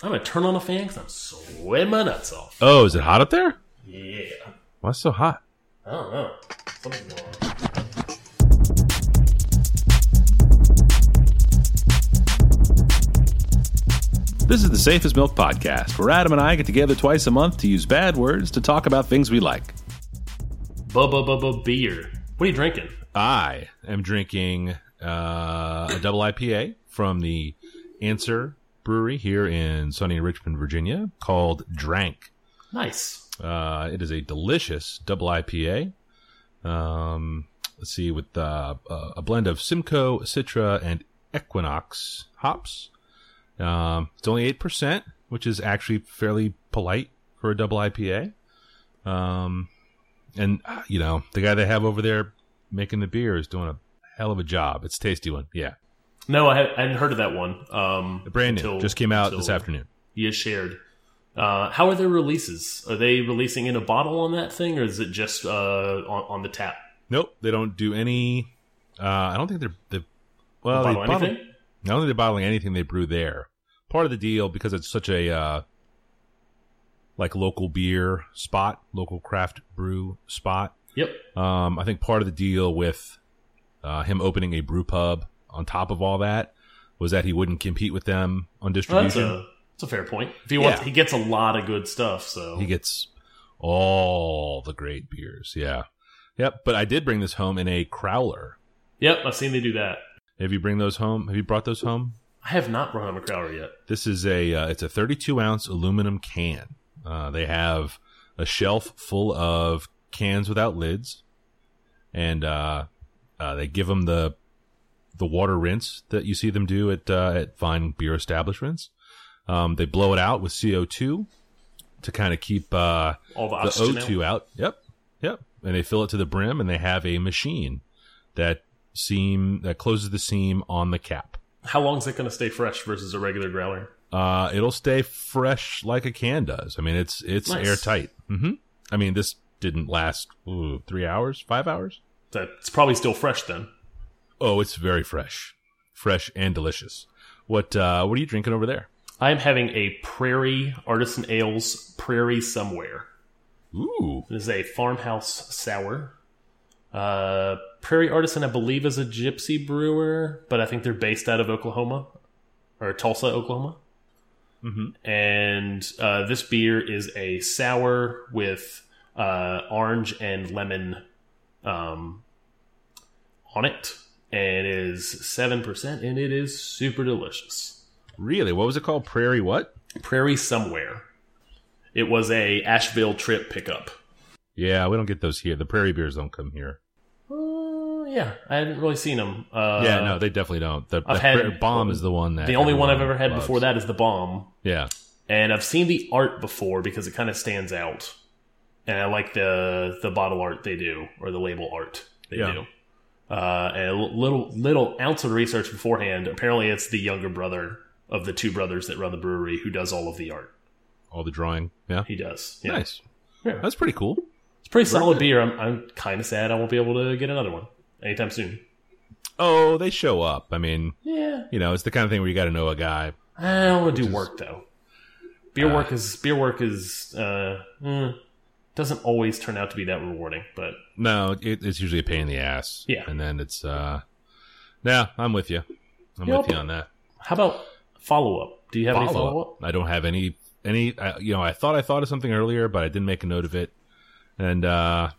I'm gonna turn on the fan because I'm sweating my nuts off. Oh, is it hot up there? Yeah. Why so hot? I don't know. Something's going on. This is the Safest Milk Podcast, where Adam and I get together twice a month to use bad words to talk about things we like. Bubba bubba beer. What are you drinking? I am drinking uh, a double IPA from the Answer Brewery here in sunny Richmond, Virginia, called Drank. Nice. Uh, it is a delicious double IPA. Um, let's see, with uh, a blend of Simcoe, Citra, and Equinox hops. Um, it's only eight percent, which is actually fairly polite for a double IPA. Um, and uh, you know the guy they have over there making the beer is doing a hell of a job. It's a tasty one, yeah. No, I, had, I hadn't heard of that one. Um, Brand new, until- just came out this afternoon. You shared. Uh, how are their releases? Are they releasing in a bottle on that thing, or is it just uh, on, on the tap? Nope, they don't do any. Uh, I don't think they're. they well, Bottle they bottle, anything? I don't think they're bottling anything they brew there. Part of the deal because it's such a uh, like local beer spot, local craft brew spot. Yep. Um, I think part of the deal with uh, him opening a brew pub on top of all that was that he wouldn't compete with them on Well, that's distribution. a that's a fair point. If he wants, Yeah. he gets a lot of good stuff. So He gets all the great beers. Yeah. Yep. But I did bring this home in a crowler. yep, I've seen they do that. Have you bring those home? Have you brought those home? I have not run a crowler yet. This is a uh, it's a 32 ounce aluminum can. Uh, they have a shelf full of cans without lids, and uh, uh, they give them the the water rinse that you see them do at uh, at fine beer establishments. Um, they blow it out with CO2 to kind of keep uh, All the the oxygen. O2 out. Yep, yep. And they fill it to the brim, and they have a machine that seam that closes the seam on the cap. How long is it going to stay fresh versus a regular growler? Uh, it'll stay fresh like a can does. I mean, it's it's Nice. airtight. hmm I mean, this didn't last ooh, three hours, five hours. That's probably still fresh then. Oh, it's very fresh, fresh and delicious. What uh, what are you drinking over there? I am having a Prairie Artisan Ales Prairie Somewhere. Ooh, It is a farmhouse sour. Uh, Prairie Artisan, I believe, is a gypsy brewer, but I think they're based out of Oklahoma or Tulsa, Oklahoma. Mhm. And uh, this beer is a sour with uh, orange and lemon um, on it, and it is seven percent, and it is super delicious. really? What was it called? Prairie what? Prairie Somewhere. It was a Asheville trip pickup. Yeah, we don't get those here. The prairie beers don't come here. Uh, yeah, I hadn't really seen them. Uh, yeah, no, they definitely don't. The, the had- bomb is the one that The only one I've ever had loves. before that is the bomb, Yeah, and I've seen the art before because it kind of stands out, and I like the the bottle art they do or the label art they Yeah. do. Uh, and a little little ounce of research beforehand. Apparently, it's the younger brother of the two brothers that run the brewery who does all of the art. all the drawing. Yeah, He does. Yeah. nice. Yeah. That's pretty cool. It's pretty solid beer. I'm I'm kind of sad I won't be able to get another one anytime soon. Oh, they show up. I mean, Yeah, you know, it's the kind of thing where you got to know a guy. I don't want to do is- work though. Beer Ah. work is beer work is uh, mm, doesn't always turn out to be that rewarding, but No, it, it's usually a pain in the ass. Yeah. and then it's uh, yeah, I'm with you. I'm Yep. with you on that. how about follow up? Do you have any follow Follow up? up. I don't have any any. I, you know, I thought I thought of something earlier, but I didn't make a note of it. And uh,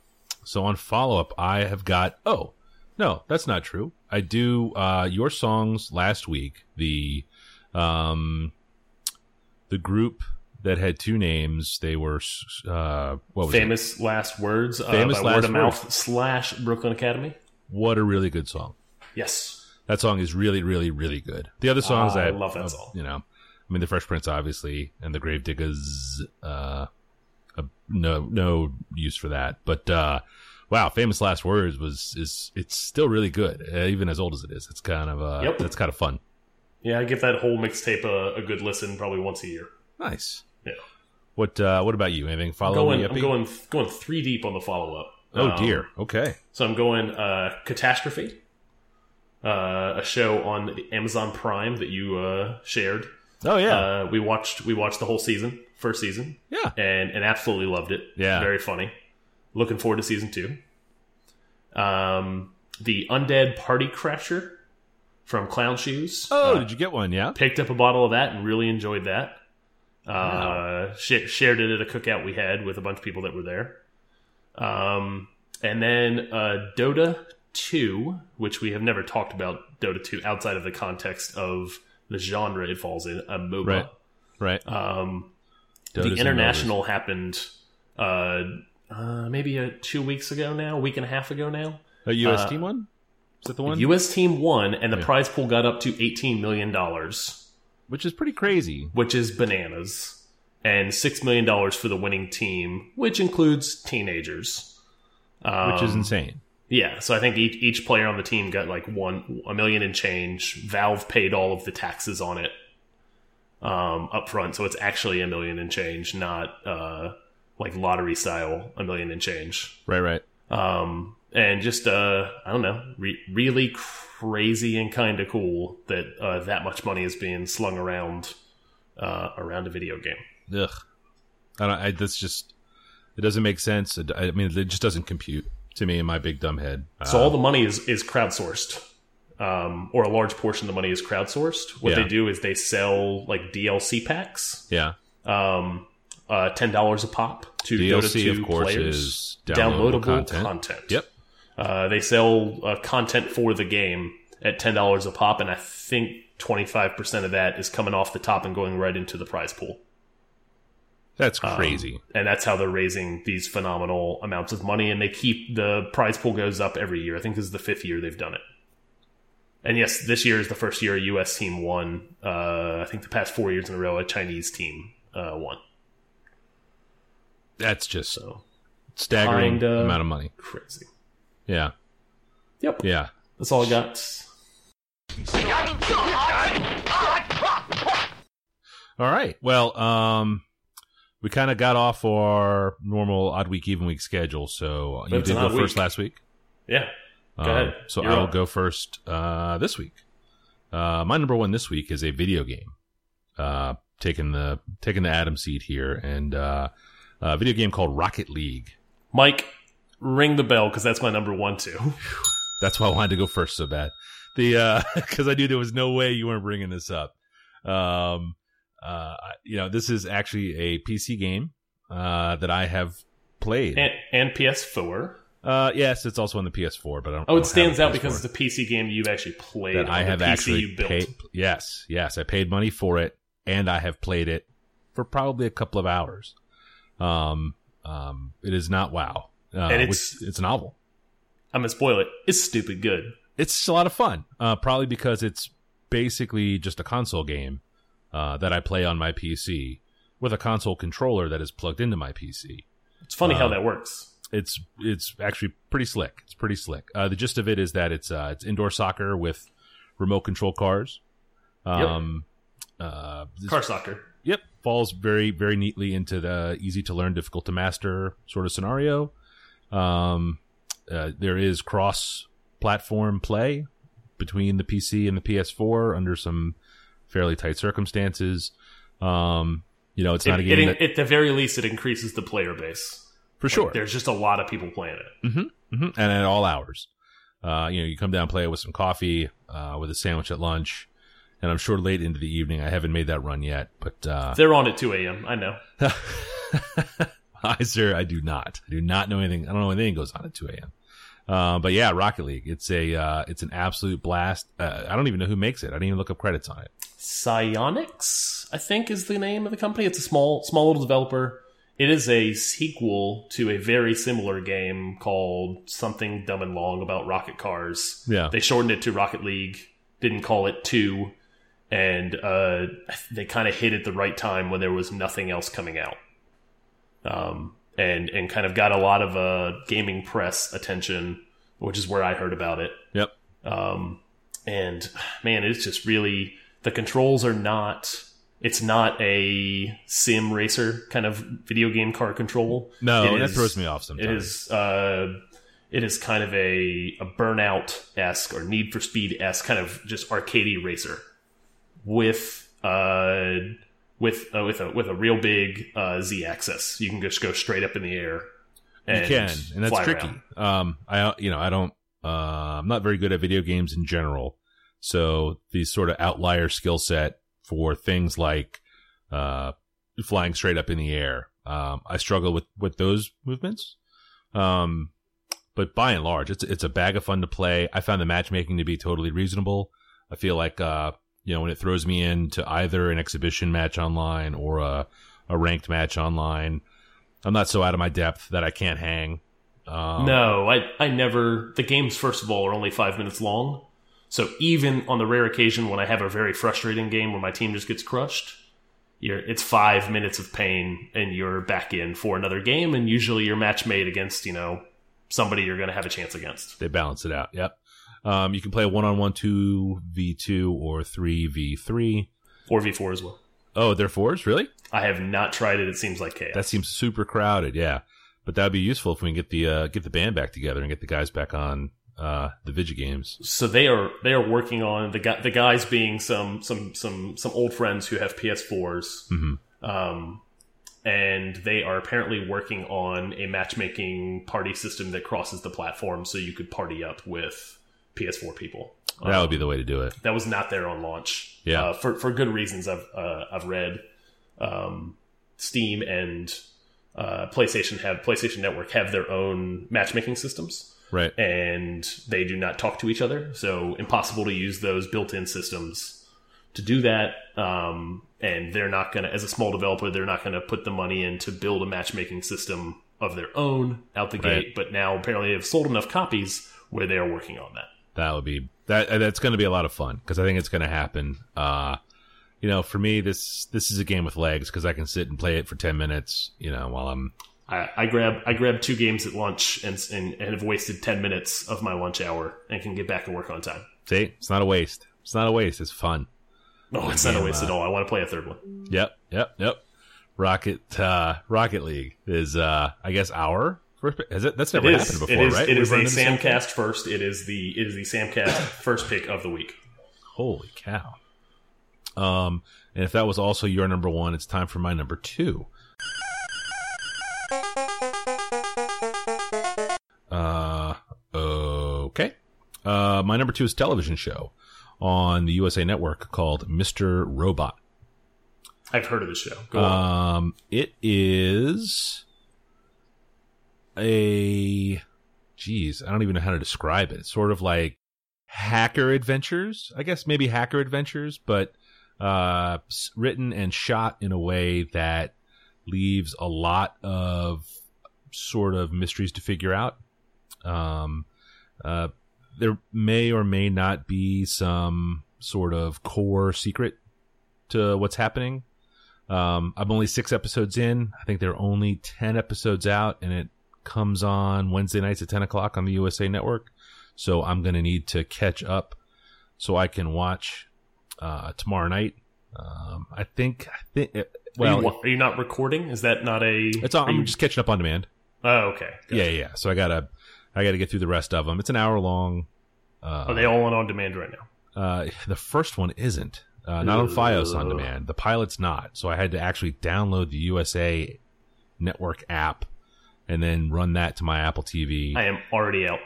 so on follow up, I have got. Oh no, that's not true. I do uh, your songs last week. The um, the group that had two names. They were uh, what was it? Famous last words. Uh, Famous by last word of mouth slash Brooklyn Academy. What a really good song. Yes. That song is really, really, really good. The other songs I I love that uh, song. You know, I mean, the Fresh Prince, obviously, and the Gravediggers. Uh, uh, no, no use for that. But uh, wow, famous last words was is it's still really good, uh, even as old as it is. It's kind of uh, Yep. that's kind of fun. Yeah, I give that whole mixtape a, a good listen, probably once a year. Nice. Yeah. What uh, What about you? Anything I'm going. I'm going. Going three deep on the follow up. Oh dear. Okay. So I'm going uh, Catastrophe, uh, a show on the Amazon Prime that you uh, shared. Oh yeah, Uh, we watched we watched the whole season, first season, yeah. and and absolutely loved it. Yeah. very funny. Looking forward to season two. Um, the Undead Party Crasher from Clown Shoes. Oh, Uh, did you get one? Yeah. picked up a bottle of that and really enjoyed that. Uh, Wow. sh shared it at a cookout we had with a bunch of people that were there. Um, and then uh, Dota 2, which we have never talked about Dota 2 outside of the context of the genre it falls in, a MOBA. Right. Right. Um, the international happened uh, uh, maybe uh two weeks ago now, a week and a half ago now. A U.S. uh, team one. Is that the one? U.S. team won, and the Yeah. prize pool got up to $18 million. Which is pretty crazy. which is bananas, and six million dollars for the winning team, which includes teenagers. Um, Which is insane. Yeah, so I think each each player on the team got like one a million and change. Valve paid all of the taxes on it um, up front, so it's actually a million and change, not uh, like lottery style a million and change. Right. Right. Um, and just uh, I don't know, re really crazy and kind of cool that uh, that much money is being slung around uh, around a video game. Ugh. I don't. I, that's just. It doesn't make sense. It, I mean, it just doesn't compute to me in my big dumb head. So Uh, all the money is is crowdsourced, um, or a large portion of the money is crowdsourced. What Yeah. they do is they sell like DLC packs, yeah. um, uh, ten dollars a pop to Dota DLC, 2 of course, players. is downloadable, content. content. Yep. Uh, they sell uh, content for the game at ten dollars a pop, and I think twenty five percent of that is coming off the top and going right into the prize pool. That's Um, crazy. and that's how they're raising these phenomenal amounts of money. And they keep the prize pool goes up every year. I think this is the fifth year they've done it. And yes, this year is the first year a U.S. team won. Uh, I think the past four years in a row, a Chinese team uh, won. That's just So staggering amount of money. crazy. Yeah. Yep, Yeah. that's all I got. All right. Well, um, we kind of got off our normal odd week, even week schedule. So you did go first week. last week. Yeah, Go Um, ahead. So You're I will go first uh, this week. Uh, my number one this week is a video game. Uh, taking the taking the Adam seat here, and uh, a video game called Rocket League. Mike, ring the bell because that's my number one too. That's why I wanted to go first so bad. The because I knew there was no way you weren't bringing this up. Um, uh, you know, this is actually a PC game uh, that I have played. and, and PS4. Uh, yes, it's also on the PS4, but I don't. Oh, it don't stands out because PS4 it's a PC game you've actually played. that I have actually paid. Yes, yes, I paid money for it, and I have played it for probably a couple of hours. Um, um, it is not WoW, uh, And it's- it's a novel. I'm gonna spoil it. It's stupid good. It's a lot of fun. Uh, probably because it's basically just a console game uh, that I play on my PC with a console controller that is plugged into my PC. It's funny how Um, that works. it's it's actually pretty slick. It's pretty slick. Uh, the gist of it is that it's uh, it's indoor soccer with remote control cars. Um, uh, Car soccer. yep, falls very very neatly into the easy to learn, difficult to master sort of scenario. Um, uh, there is cross platform play between the PC and the PS4 under some fairly tight circumstances. Um, you know, it's not a game it- that at the very least, it increases the player base. for Like, sure. there's just a lot of people playing it. hmm and at all hours. Uh, you know, you come down, play it with some coffee, uh, with a sandwich at lunch, and I'm sure late into the evening. I haven't made that run yet, but uh, They're on at 2 a.m. I know. I sir, I do not. I do not know anything. I don't know anything goes on at 2 a.m. Uh, but yeah, Rocket League. It's a uh, it's an absolute blast. Uh, I don't even know who makes it. I didn't even look up credits on it. Psyonix, I think, is the name of the company. It's a small, small little developer. It is a sequel to a very similar game called something dumb and long about rocket cars. Yeah, They shortened it to Rocket League, didn't call it two, and uh, they kind of hit at the right time when there was nothing else coming out. Um, and and kind of got a lot of uh, gaming press attention, which is where I heard about it. yep. Um, and man, it's just really the controls are not. It's not a sim racer kind of video game car control. No, It that throws me off sometimes. It is. Uh, it is kind of a a burnout esque or Need for Speed esque kind of just arcadey racer with uh, with uh, with a with a real big uh, z axis. You can just go straight up in the air. you can, and that's tricky. Um, I you know I don't. Uh, I'm not very good at video games in general, so these sort of outlier skill set for things like uh, flying straight up in the air. Um, I struggle with with those movements. Um, but by and large, it's it's a bag of fun to play. I found the matchmaking to be totally reasonable. I feel like uh, you know when it throws me into either an exhibition match online or a a ranked match online, I'm not so out of my depth that I can't hang. Um, No, I I never. The games, first of all, are only five minutes long. So even on the rare occasion when I have a very frustrating game where my team just gets crushed, you're, it's five minutes of pain and you're back in for another game. And usually you're match made against you know somebody you're going to have a chance against. they balance it out. Yep. Um, you can play one on one, two v two, or three v three. Four v four as well. Oh, they're fours, really? I have not tried it. It seems like chaos. That seems super crowded. Yeah, but that'd be useful if we can get the uh, get the band back together and get the guys back on uh, the Vigi games. so they are they are working on the guy the guys being some some some some old friends who have PS4s, Mhm. um, and they are apparently working on a matchmaking party system that crosses the platform, so you could party up with PS4 people. That would be the way to do it. That was not there on launch. Yeah. uh, for for good reasons. I've uh, I've read. Um, Steam and uh, PlayStation have PlayStation Network have their own matchmaking systems Right. and they do not talk to each other. So impossible to use those built-in systems to do that. Um, and they're not going to, as a small developer, they're not going to put the money in to build a matchmaking system of their own out the Right. gate. But now apparently they've sold enough copies where they are working on that. That would be that. That's going to be a lot of fun because I think it's going to happen. Uh, you know, for me, this this is a game with legs because I can sit and play it for ten minutes. You know, while I'm I, I grab I grab two games at lunch and, and and have wasted ten minutes of my lunch hour and can get back to work on time. see, it's not a waste. It's not a waste. It's fun. No, it's not a waste uh, at all. I want to play a third one. Yep, yep, yep. Rocket uh, Rocket League is, uh, I guess, our first. pick. Has it? That's never It is. happened before, it is, right? It is a run into the? Samcast first. It is the it is the Samcast first pick of the week. Holy cow! Um, and if that was also your number one, it's time for my number two. Uh, okay. Uh, my number two is a television show on the USA Network called Mr. Robot. I've heard of the show. Go on. Um, it is a, geez, I don't even know how to describe it. It's sort of like hacker adventures, I guess maybe hacker adventures, but uh, written and shot in a way that leaves a lot of sort of mysteries to figure out. Um, uh, there may or may not be some sort of core secret to what's happening. Um, I'm only six episodes in. I think there are only 10 episodes out, and it comes on Wednesday nights at 10 o'clock on the USA Network. So I'm going to need to catch up so I can watch uh, tomorrow night. Um, I think, I think, uh, are, you, well, are you not recording? Is that not a? it's on, I'm just catching up on demand. Oh, okay. Yeah, yeah, yeah. So I gotta, I gotta get through the rest of them. It's an hour long. Uh, Are they all on on demand right now? uh, the first one isn't. Uh, not on FiOS on demand. The pilot's not. So I had to actually download the USA Network app and then run that to my Apple TV. I am already out.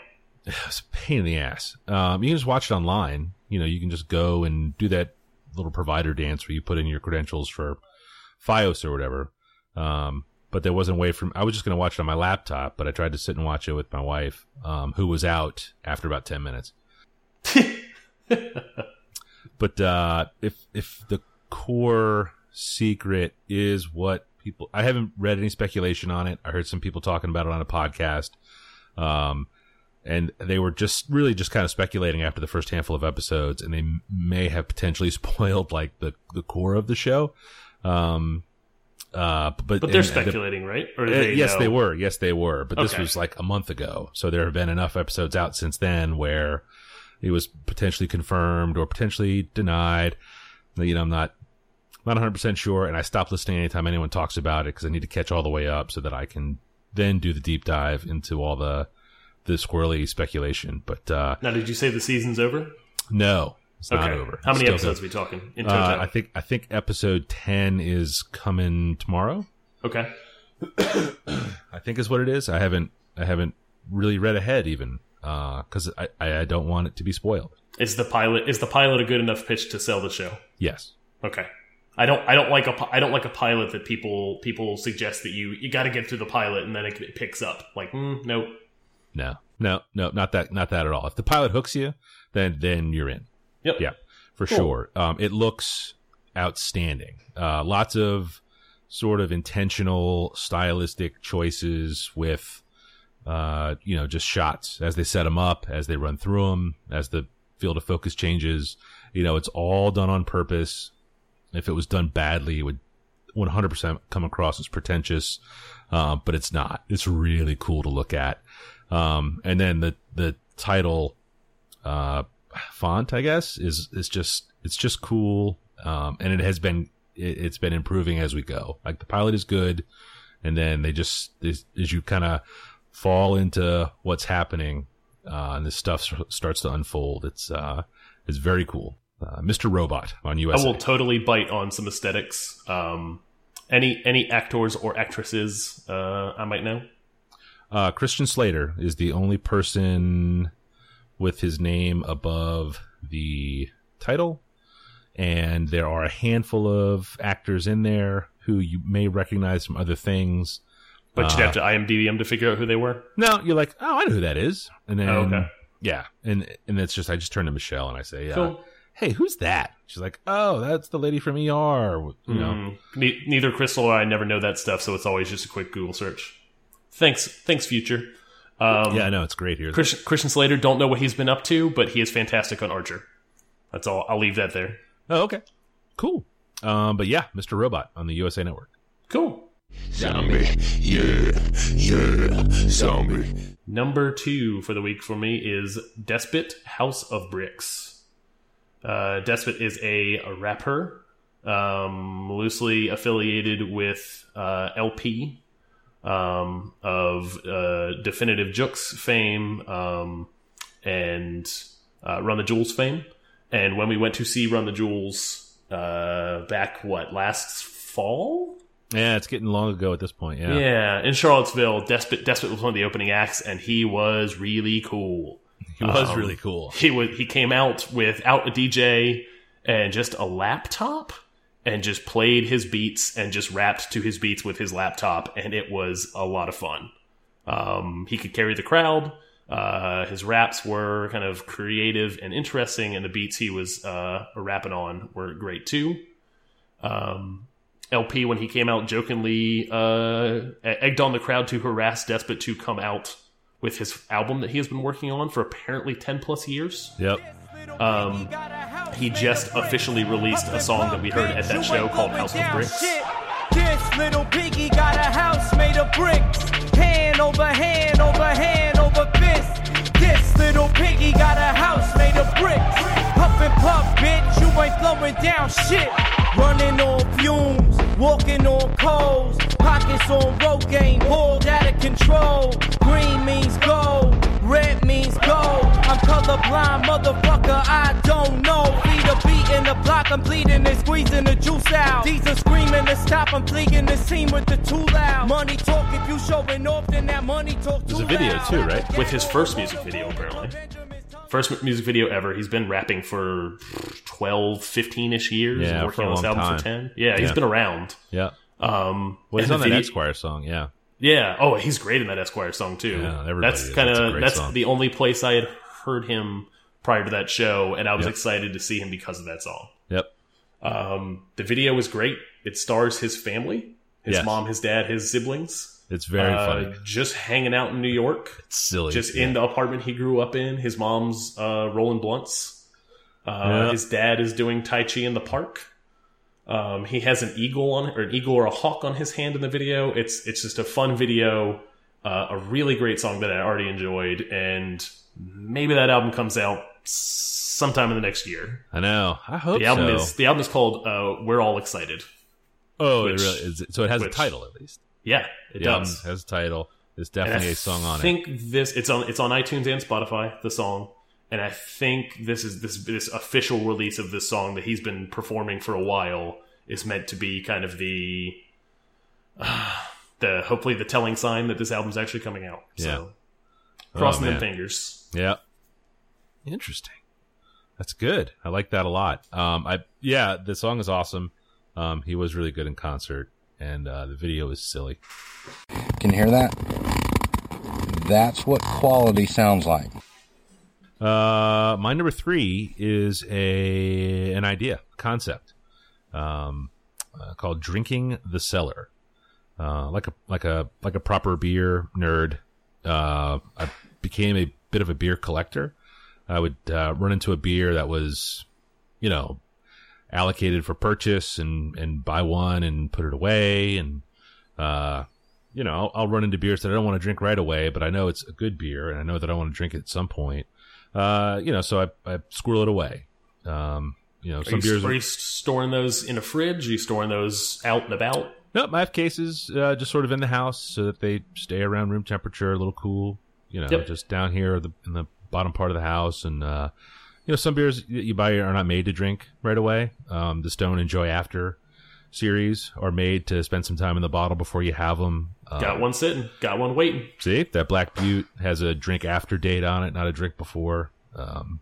It's a pain in the ass. Um, you can just watch it online. You know, you can just go and do that little provider dance where you put in your credentials for FiOS or whatever. Um, but there wasn't a way from, I was just going to watch it on my laptop, but I tried to sit and watch it with my wife, um, who was out after about 10 minutes. but, uh, if, if the core secret is what people, I haven't read any speculation on it. I heard some people talking about it on a podcast. Um, and they were just really just kind of speculating after the first handful of episodes, and they may have potentially spoiled like the the core of the show. Um, uh, but But they're and the- speculating, right? Or do uh, yes, know? they were. Yes, they were. But this was like a month ago, so there have been enough episodes out since then where it was potentially confirmed or potentially denied. You know, I'm not not 100 percent sure, and I stop listening anytime anyone talks about it because I need to catch all the way up so that I can then do the deep dive into all the the squirrely speculation. But uh, Now, did you say the season's over? no, It's not over. How many still episodes are we talking in Uh? I think I think episode ten is coming tomorrow. okay. I think is what it is. I haven't I haven't really read ahead even because I, I I don't want it to be spoiled. Is the pilot is the pilot a good enough pitch to sell the show? Yes. Okay. I don't. I don't like a. I don't like a pilot that people people suggest that you you got to get through the pilot and then it, it picks up. Like, mm, nope. No. No. No. Not that. Not that at all. If the pilot hooks you, then then you're in. Yep. Yeah, for Cool. sure. Um, it looks outstanding. Uh, lots of sort of intentional stylistic choices with, uh, you know, just shots as they set them up, as they run through them, as the field of focus changes. You know, it's all done on purpose. If it was done badly, it would 100% come across as pretentious. Uh, but it's not. It's really cool to look at. Um, and then the, the title, uh, font, I guess, is, is just, it's just cool. Um, and it has been, it, it's been improving as we go. Like the pilot is good. And then they just, as, as you kind of fall into what's happening, uh, and this stuff starts to unfold, it's, uh, it's very cool. Uh, Mr. Robot on USA. I will totally bite on some aesthetics. Um, any any actors or actresses uh, I might know. Uh, Christian Slater is the only person with his name above the title, and there are a handful of actors in there who you may recognize from other things. But you'd Uh, have to IMDb them to figure out who they were. No, you're like, oh, I know who that is, and then Oh, okay. yeah, and and it's just I just turn to Michelle and I say, yeah. Cool. Hey, who's that? She's like, oh, that's the lady from ER. You know, Mm, ne- neither Crystal or I never know that stuff, so it's always just a quick Google search. Thanks, thanks, future. Um, yeah, I know it's great here. Christian, Christian Slater. Don't know what he's been up to, but he is fantastic on Archer. That's all. I'll leave that there. Oh, okay, cool. Um, but yeah, Mr. Robot on the USA Network. Cool. Zombie, yeah, yeah, zombie. Number two for the week for me is Despot House of Bricks. Uh, Despot is a, a rapper, um, loosely affiliated with uh, El-P um, of uh, Definitive Jux fame um, and uh, Run the Jewels fame. And when we went to see Run the Jewels uh, back, what, last fall? Yeah, it's getting long ago at this point. Yeah. Yeah, in Charlottesville, Despot Despot was one of the opening acts, and he was really cool. He was Um, really cool. He was he came out without a DJ and just a laptop, and just played his beats and just rapped to his beats with his laptop, and it was a lot of fun. Um, he could carry the crowd. Uh, his raps were kind of creative and interesting, and the beats he was uh, rapping on were great too. Um, El-P, when he came out, jokingly uh, egged on the crowd to harass Despot to come out with his album that he has been working on for apparently 10 plus years. Yep. Um, he just officially released a song that we heard at that show called House of Bricks. This little piggy got a house made of bricks. Hand over hand over hand over fist. This little piggy got a house made of bricks. Puff and puff, bitch, you ain't flowing down shit. Running on fumes, walking on coals. Pockets on Rogaine, boiled out of control. I'm motherfucker, I don't know. Feed a beat in the block, I'm bleeding and squeezing the juice out. These are screaming to stop, I'm fleeing the scene with the too loud. Money talk, if you showing off, then that money talk too There's a video loud. too, right? With his first music video, apparently. First music video ever. He's been rapping for 12, 15 ish years. Yeah, working for a on this long album time. for 10. Yeah, he's Yeah. been around. Yeah. Um, Well, he's on that video- Esquire song. Yeah. Yeah. Oh, he's great in that Esquire song too. Yeah, everybody that's is. kind That's of great that's song. the only place I had heard him prior to that show, and I was Yep. excited to see him because of that song. Yep. Um, the video was great. It stars his family, his Yes. mom, his dad, his siblings. It's very uh, funny. Just hanging out in New York, It's silly. just yeah. in the apartment he grew up in. His mom's uh, rolling blunts. Uh. His dad is doing tai chi in the park. Um, he has an eagle on, or an eagle or a hawk on his hand in the video. It's it's just a fun video, uh, a really great song that I already enjoyed, and maybe that album comes out sometime in the next year. I know. I hope The album so. is the album is called uh, "We're All Excited." oh, which- it really is. So it has which- a title at least. Yeah, it The album does. has a title. There's definitely a song on it. think this it's on it's on iTunes and Spotify. The song, and I think this is this this official release of this song that he's been performing for a while is meant to be kind of the the hopefully the telling sign that this album's actually coming out. So crossing Oh, them fingers. Yeah. Interesting. That's good. I like that a lot. Um, I yeah, the song is awesome. Um, he was really good in concert, and uh, the video is silly. Can you hear that? That's what quality sounds like. Uh, my number three is a an idea concept, um, uh, called drinking the cellar. Uh, like a like a like a proper beer nerd. Uh, I became a bit of a beer collector. I would uh, run into a beer that was, you know, allocated for purchase and and buy one and put it away and uh you know I'll, I'll run into beers that I don't want to drink right away but I know it's a good beer and I know that I want to drink it at some point uh you know so I I squirrel it away um you know Are some you, beers are you storing those in a fridge? Are you storing those out and about? Nope, I have cases uh, just sort of in the house so that they stay around room temperature, a little cool. You know, Yep. just down here the, in the bottom part of the house, and uh, you know, some beers that you buy are not made to drink right away. Um, the Stone Enjoy After series are made to spend some time in the bottle before you have them. Uh, Got one sitting, got one waiting. See, that Black Butte has a drink after date on it, not a drink before. Um,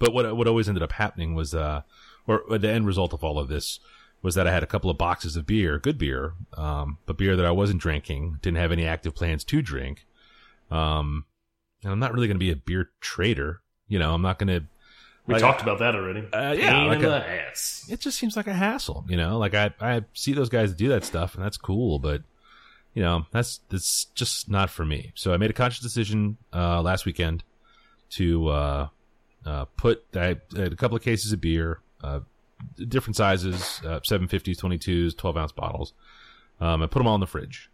but what what always ended up happening was, uh, or the end result of all of this was that I had a couple of boxes of beer, good beer, um, but beer that I wasn't drinking, didn't have any active plans to drink. Um, and I'm not really going to be a beer trader. You know, I'm not going to. We Like, talked about that already. Uh, yeah, like a-. It just seems like a hassle. You know, like I I see those guys do that stuff, and that's cool, but you know, that's that's just not for me. So I made a conscious decision uh, last weekend to uh, uh, put I had a couple of cases of beer, uh, different sizes, uh, 750s, 22s, 12 ounce bottles. Um, I put them all in the fridge,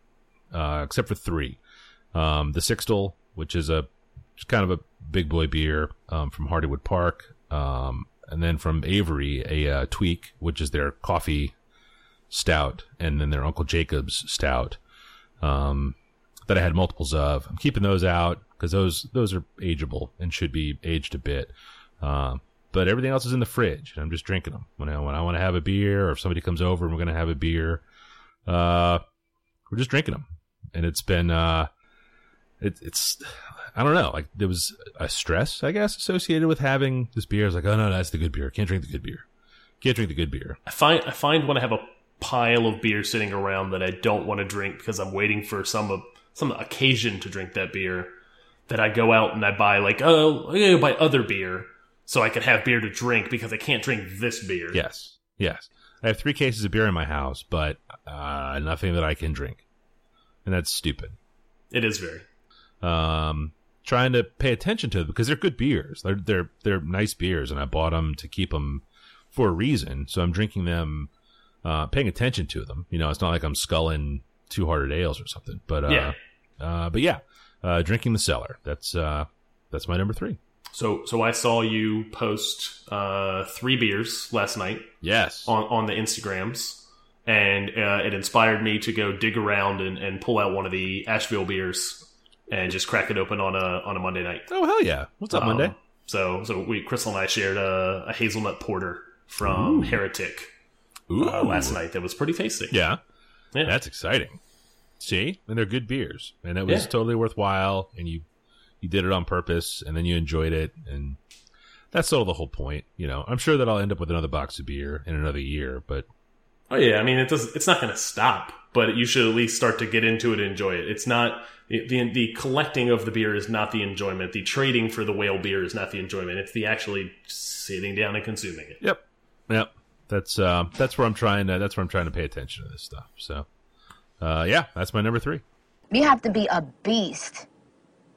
uh, except for three. Um, the Sixtel, which is a just kind of a big boy beer um, from Hardywood Park, um, and then from Avery, a uh, Tweak, which is their coffee stout, and then their Uncle Jacob's stout um, that I had multiples of. I'm keeping those out because those those are ageable and should be aged a bit. Um, but everything else is in the fridge, and I'm just drinking them when I when I want to have a beer, or if somebody comes over and we're going to have a beer, uh, we're just drinking them, and it's been uh, it, it's I don't know, like there was a stress, I guess, associated with having this beer. I was like, oh no, that's the good beer. Can't drink the good beer. Can't drink the good beer. I find I find when I have a pile of beer sitting around that I don't want to drink because I'm waiting for some some occasion to drink that beer, that I go out and I buy like oh I gotta buy other beer so I can have beer to drink because I can't drink this beer. Yes, yes. I have three cases of beer in my house, but uh, nothing that I can drink, and that's stupid. it is very. Um, trying to pay attention to them because they're good beers. They're they're they're nice beers, and I bought them to keep them for a reason. So I'm drinking them, uh, paying attention to them. You know, it's not like I'm sculling two hearted ales or something. But uh, Yeah. uh, but yeah, uh, drinking the cellar. That's uh, that's my number three. So so I saw you post uh, three beers last night Yes. on on the Instagrams. And uh, it inspired me to go dig around and, and pull out one of the Asheville beers and just crack it open on a on a Monday night. oh hell yeah! What's up, Um, Monday? So, so we, Crystal and I shared a, a hazelnut porter from Heretic uh, last night. That was pretty tasty. Yeah. Yeah. That's exciting. See, and they're good beers, and it was Yeah. totally worthwhile. And you you did it on purpose, and then you enjoyed it, and that's sort of the whole point. You know, I'm sure that I'll end up with another box of beer in another year, but Oh yeah. I mean, it does. It's not going to stop, but you should at least start to get into it and enjoy it. It's not the, the the collecting of the beer is not the enjoyment. The trading for the whale beer is not the enjoyment. It's the actually sitting down and consuming it. yep, yep. That's uh, that's where I'm trying to that's where I'm trying to pay attention to this stuff. So, uh, yeah, that's my number three. You have to be a beast.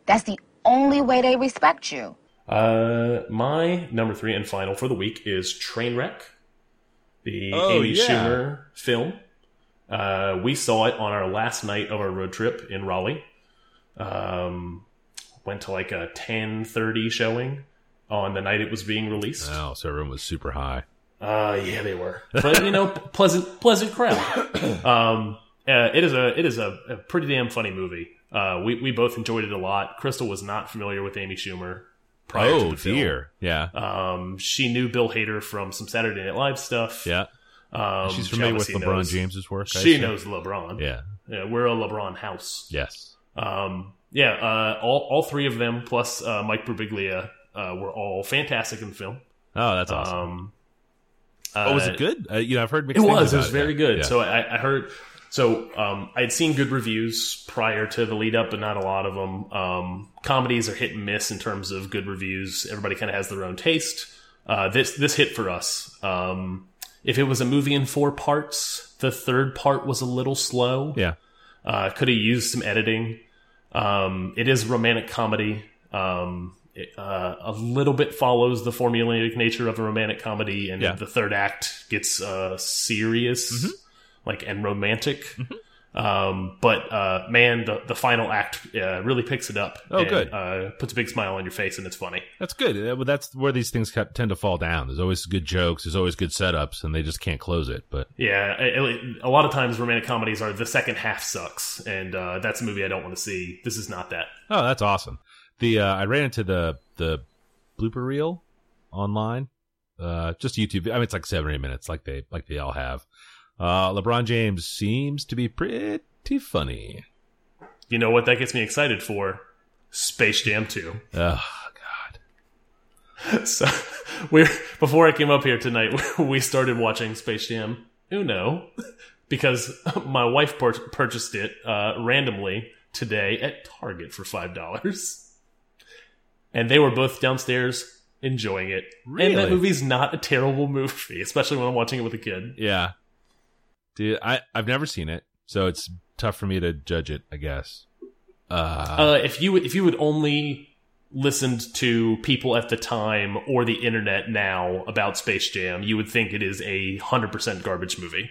That's the only way they respect you. Uh, my number three and final for the week is Trainwreck, the Oh, Amy yeah. Schumer film. Uh, we saw it on our last night of our road trip in Raleigh. Um, went to like a ten thirty showing on the night it was being released. Oh, so everyone was super high. Uh, yeah, they were, but you know, pleasant, pleasant crowd. Um, uh, it is a, it is a, a pretty damn funny movie. Uh, we we both enjoyed it a lot. Crystal was not familiar with Amy Schumer, prior to oh the film. dear, yeah, Um, she knew Bill Hader from some Saturday Night Live stuff. yeah. Um, She's she familiar with LeBron knows- James's work. I She assume. knows LeBron. Yeah. Yeah, we're a LeBron house. Yes. Um, yeah, uh, all all three of them plus uh, Mike Birbiglia uh, were all fantastic in the film. Oh, that's awesome. Um, oh, was uh, it good? Uh, you know, I've heard It mixed things was. It about was very yeah. good. Yeah. So I, I heard. So um, I'd seen good reviews prior to the lead up, but not a lot of them. Um, comedies are hit and miss in terms of good reviews. Everybody kind of has their own taste. Uh, this this hit for us. Um, if it was a movie in four parts, the third part was a little slow. yeah, Uh, could have used some editing. Um, it is romantic comedy. Um, it, uh, a little bit follows the formulaic nature of a romantic comedy, and Yeah. the third act gets uh, serious, Mm-hmm. Like and romantic. Um, but uh, man, the the final act uh, really picks it up. Oh, and, good. Uh, puts a big smile on your face, and it's funny. that's good. That's where these things tend to fall down. There's always good jokes. There's always good setups, and they just can't close it. But Yeah, it- a lot of times romantic comedies are the second half sucks, and uh, that's a movie I don't want to see. This is not that. oh, that's awesome. The uh, I ran into the the blooper reel online. Uh, just YouTube. I mean, it's like seven or eight minutes, like they like they all have. Uh, LeBron James seems to be pretty funny. You know what that gets me excited for? Space Jam 2. Oh God. So we're before I came up here tonight, we started watching Space Jam Uno because my wife pur purchased it uh, randomly today at Target for five dollars, and they were both downstairs enjoying it. And that movie's not a terrible movie, especially when I'm watching it with a kid. Yeah. Dude, I, I've never seen it, so it's tough for me to judge it, I guess. Uh, Uh, if you would- if you would only listened to people at the time or the internet now about Space Jam, you would think it is a hundred percent garbage movie.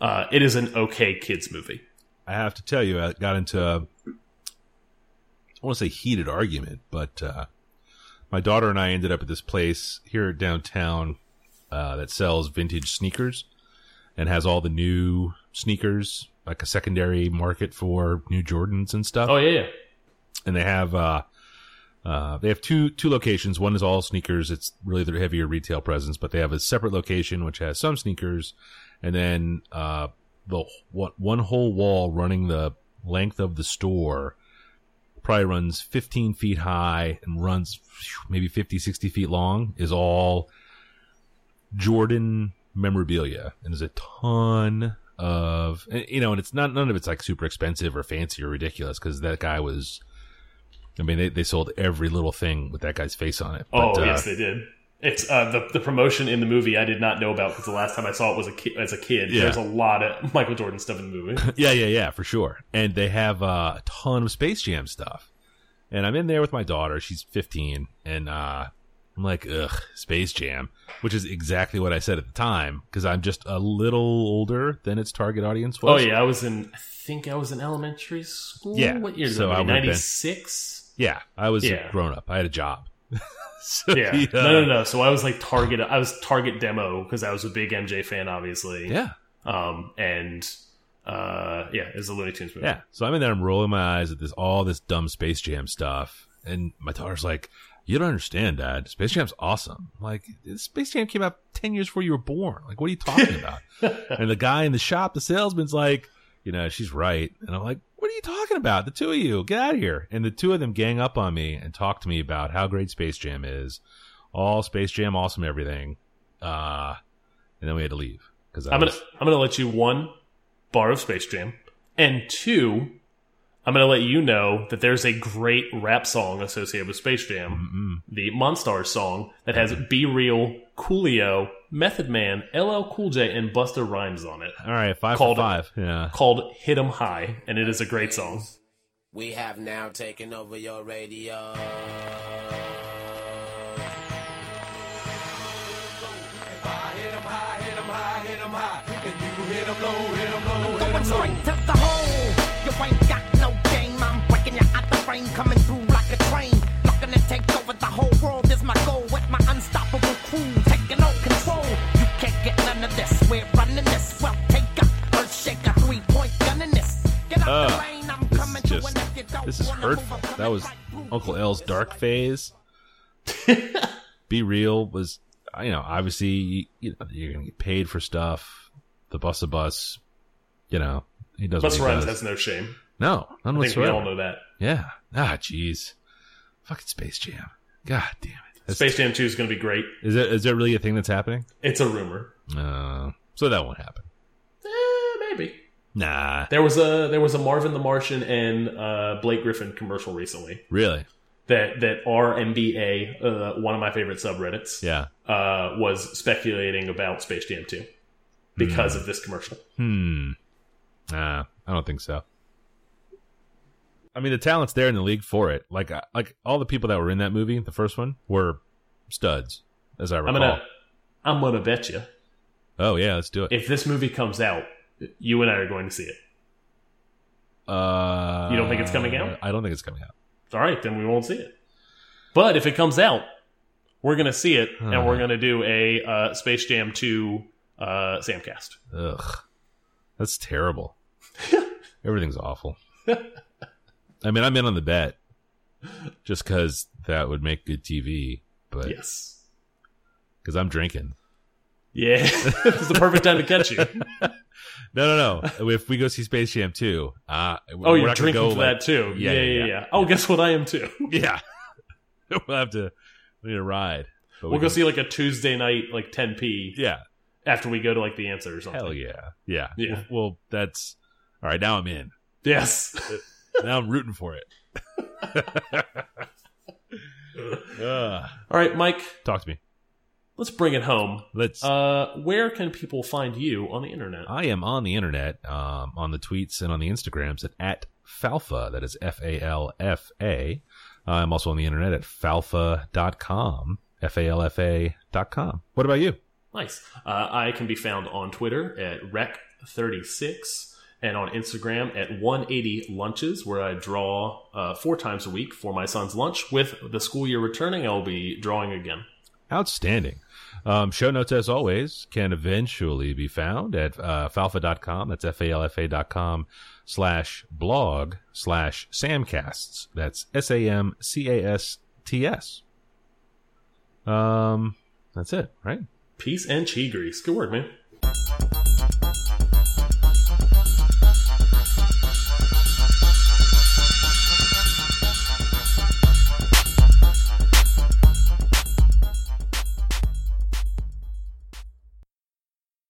Uh, it is an okay kids movie. I have to tell you, I got into a, I want to say heated argument, but uh, my daughter and I ended up at this place here downtown uh, that sells vintage sneakers and has all the new sneakers, like a secondary market for new Jordans and stuff. Oh yeah, yeah. and they have uh uh they have two two locations one is all sneakers it's really their heavier retail presence but they have a separate location which has some sneakers and then uh the one, one whole wall running the length of the store probably runs 15 feet high and runs maybe 50 60 feet long is all jordan memorabilia and there's a ton of you know and it's not none of it's like super expensive or fancy or ridiculous because that guy was I mean, they, they sold every little thing with that guy's face on it. Oh But, uh, yes, they did. It's uh, the the promotion in the movie I did not know about because the last time I saw it was a ki as a kid. Yeah. There's a lot of Michael Jordan stuff in the movie. yeah, yeah, yeah, for sure. And they have uh, a ton of Space Jam stuff. And I'm in there with my daughter. She's 15, and uh, I'm like, ugh, Space Jam, which is exactly what I said at the time because I'm just a little older than its target audience was. oh yeah, I was in. I think I was in elementary school. Yeah, what year? so I ninety six. yeah. I was Yeah. grown up. I had a job. so, Yeah. uh, No, no, no. So I was like target. I was target demo because I was a big MJ fan, obviously. Yeah, Um. And uh. Yeah. It was a Looney Tunes movie. Yeah. So I'm in there, I'm rolling my eyes at this all this dumb Space Jam stuff. And my daughter's like, You don't understand, Dad. Space Jam's awesome. Like, Space Jam came out ten years before you were born. Like, what are you talking about? and the guy in the shop, the salesman's like, you know, she's right. And I'm like, What are you talking about? The two of you, get out of here. And the two of them gang up on me and talk to me about how great Space Jam is. All Space Jam, awesome everything. Uh and then we had to leave. Because I'm gonna I'm gonna let you one bar of Space Jam, and two, I'm gonna let you know that there's a great rap song associated with Space Jam, mm-hmm. the Monstars song that has "B-Real," Coolio, Method Man, LL Cool J, and Busta Rhymes on it, all right, five called- for five. Yeah. called "Hit 'Em High," and it is a great song. We have now taken over your radio. If I hit 'em high, hit 'em high, hit 'em high, and you hit 'em Going straight to the hole. Frame, coming through like a train. Looking to take over the whole world is my goal. With my unstoppable crew taking all control. You can't get none of this. We're running this. Well, take a earth shaker, three point gun in this. Get out the ah, lane. I'm is coming through, just- and if you don't This is wanna hurtful. move, That was right. Uncle L's dark phase. B-Real was, you know, obviously, you know, you're going to get paid for stuff. The bus a bus, you know, he does Bus what he Rhymes does. has no shame. no, none I think we all know that. Yeah. Ah, jeez. Fucking Space Jam. God damn it. That's- Space Jam 2 is going to be great. Is it is that really a thing that's happening? It's a rumor. Uh, so that won't happen. Eh, maybe. Nah. There was a there was a Marvin the Martian and uh, Blake Griffin commercial recently Really? that that r/NBA, uh, one of my favorite subreddits, Yeah. uh, was speculating about Space Jam 2 because of this commercial. Hmm. Nah, I don't think so. I mean, the talent's there in the league for it. Like, like all the people that were in that movie, the first one, were studs, as I recall. I'm gonna I'm gonna bet you Oh yeah, let's do it. if this movie comes out, you and I are going to see it. uh, You don't think it's coming out? I don't think it's coming out. All right, then we won't see it. But if it comes out, we're gonna see it, and we're gonna do a uh, Space Jam 2 uh, Samcast. Ugh, that's terrible. Everything's awful. I mean, I'm in on the bet just because that would make good TV, but Yes. because I'm drinking. Yeah, it's the perfect time to catch you. No, no, no. if we go see Space Jam 2, uh, Oh, we're you're not drinking go, for like- that too. Yeah, Yeah, yeah, yeah, yeah. yeah. Oh, guess what? I am too. Yeah. we'll have to, we need a ride. But we We'll go see like a Tuesday night, like 10p, Yeah. after we go to like the answer or something. Hell yeah. Yeah. Yeah. Well, well, that's, all right. Now I'm in. Yes. Now I'm rooting for it. Ugh. All right, Mike. talk to me. Let's bring it home. Let's, Uh, where can people find you on the internet? I am on the internet, um, on the tweets and on the Instagrams at, at Falfa. That is F A L F A. I'm also on the internet at falfa.com. F A L F A dot com. What about you? Nice. Uh, I can be found on Twitter at rec36 and on Instagram at 180 lunches, where I draw uh, four times a week for my son's lunch. With the school year returning, I'll be drawing again. Outstanding. Um, show notes, as always, can eventually be found at uh, falfa.com. That's F A L F A.com slash blog slash samcasts. That's S A M C A S T S. Um, that's it, right? Peace and chi grease. Good work, man.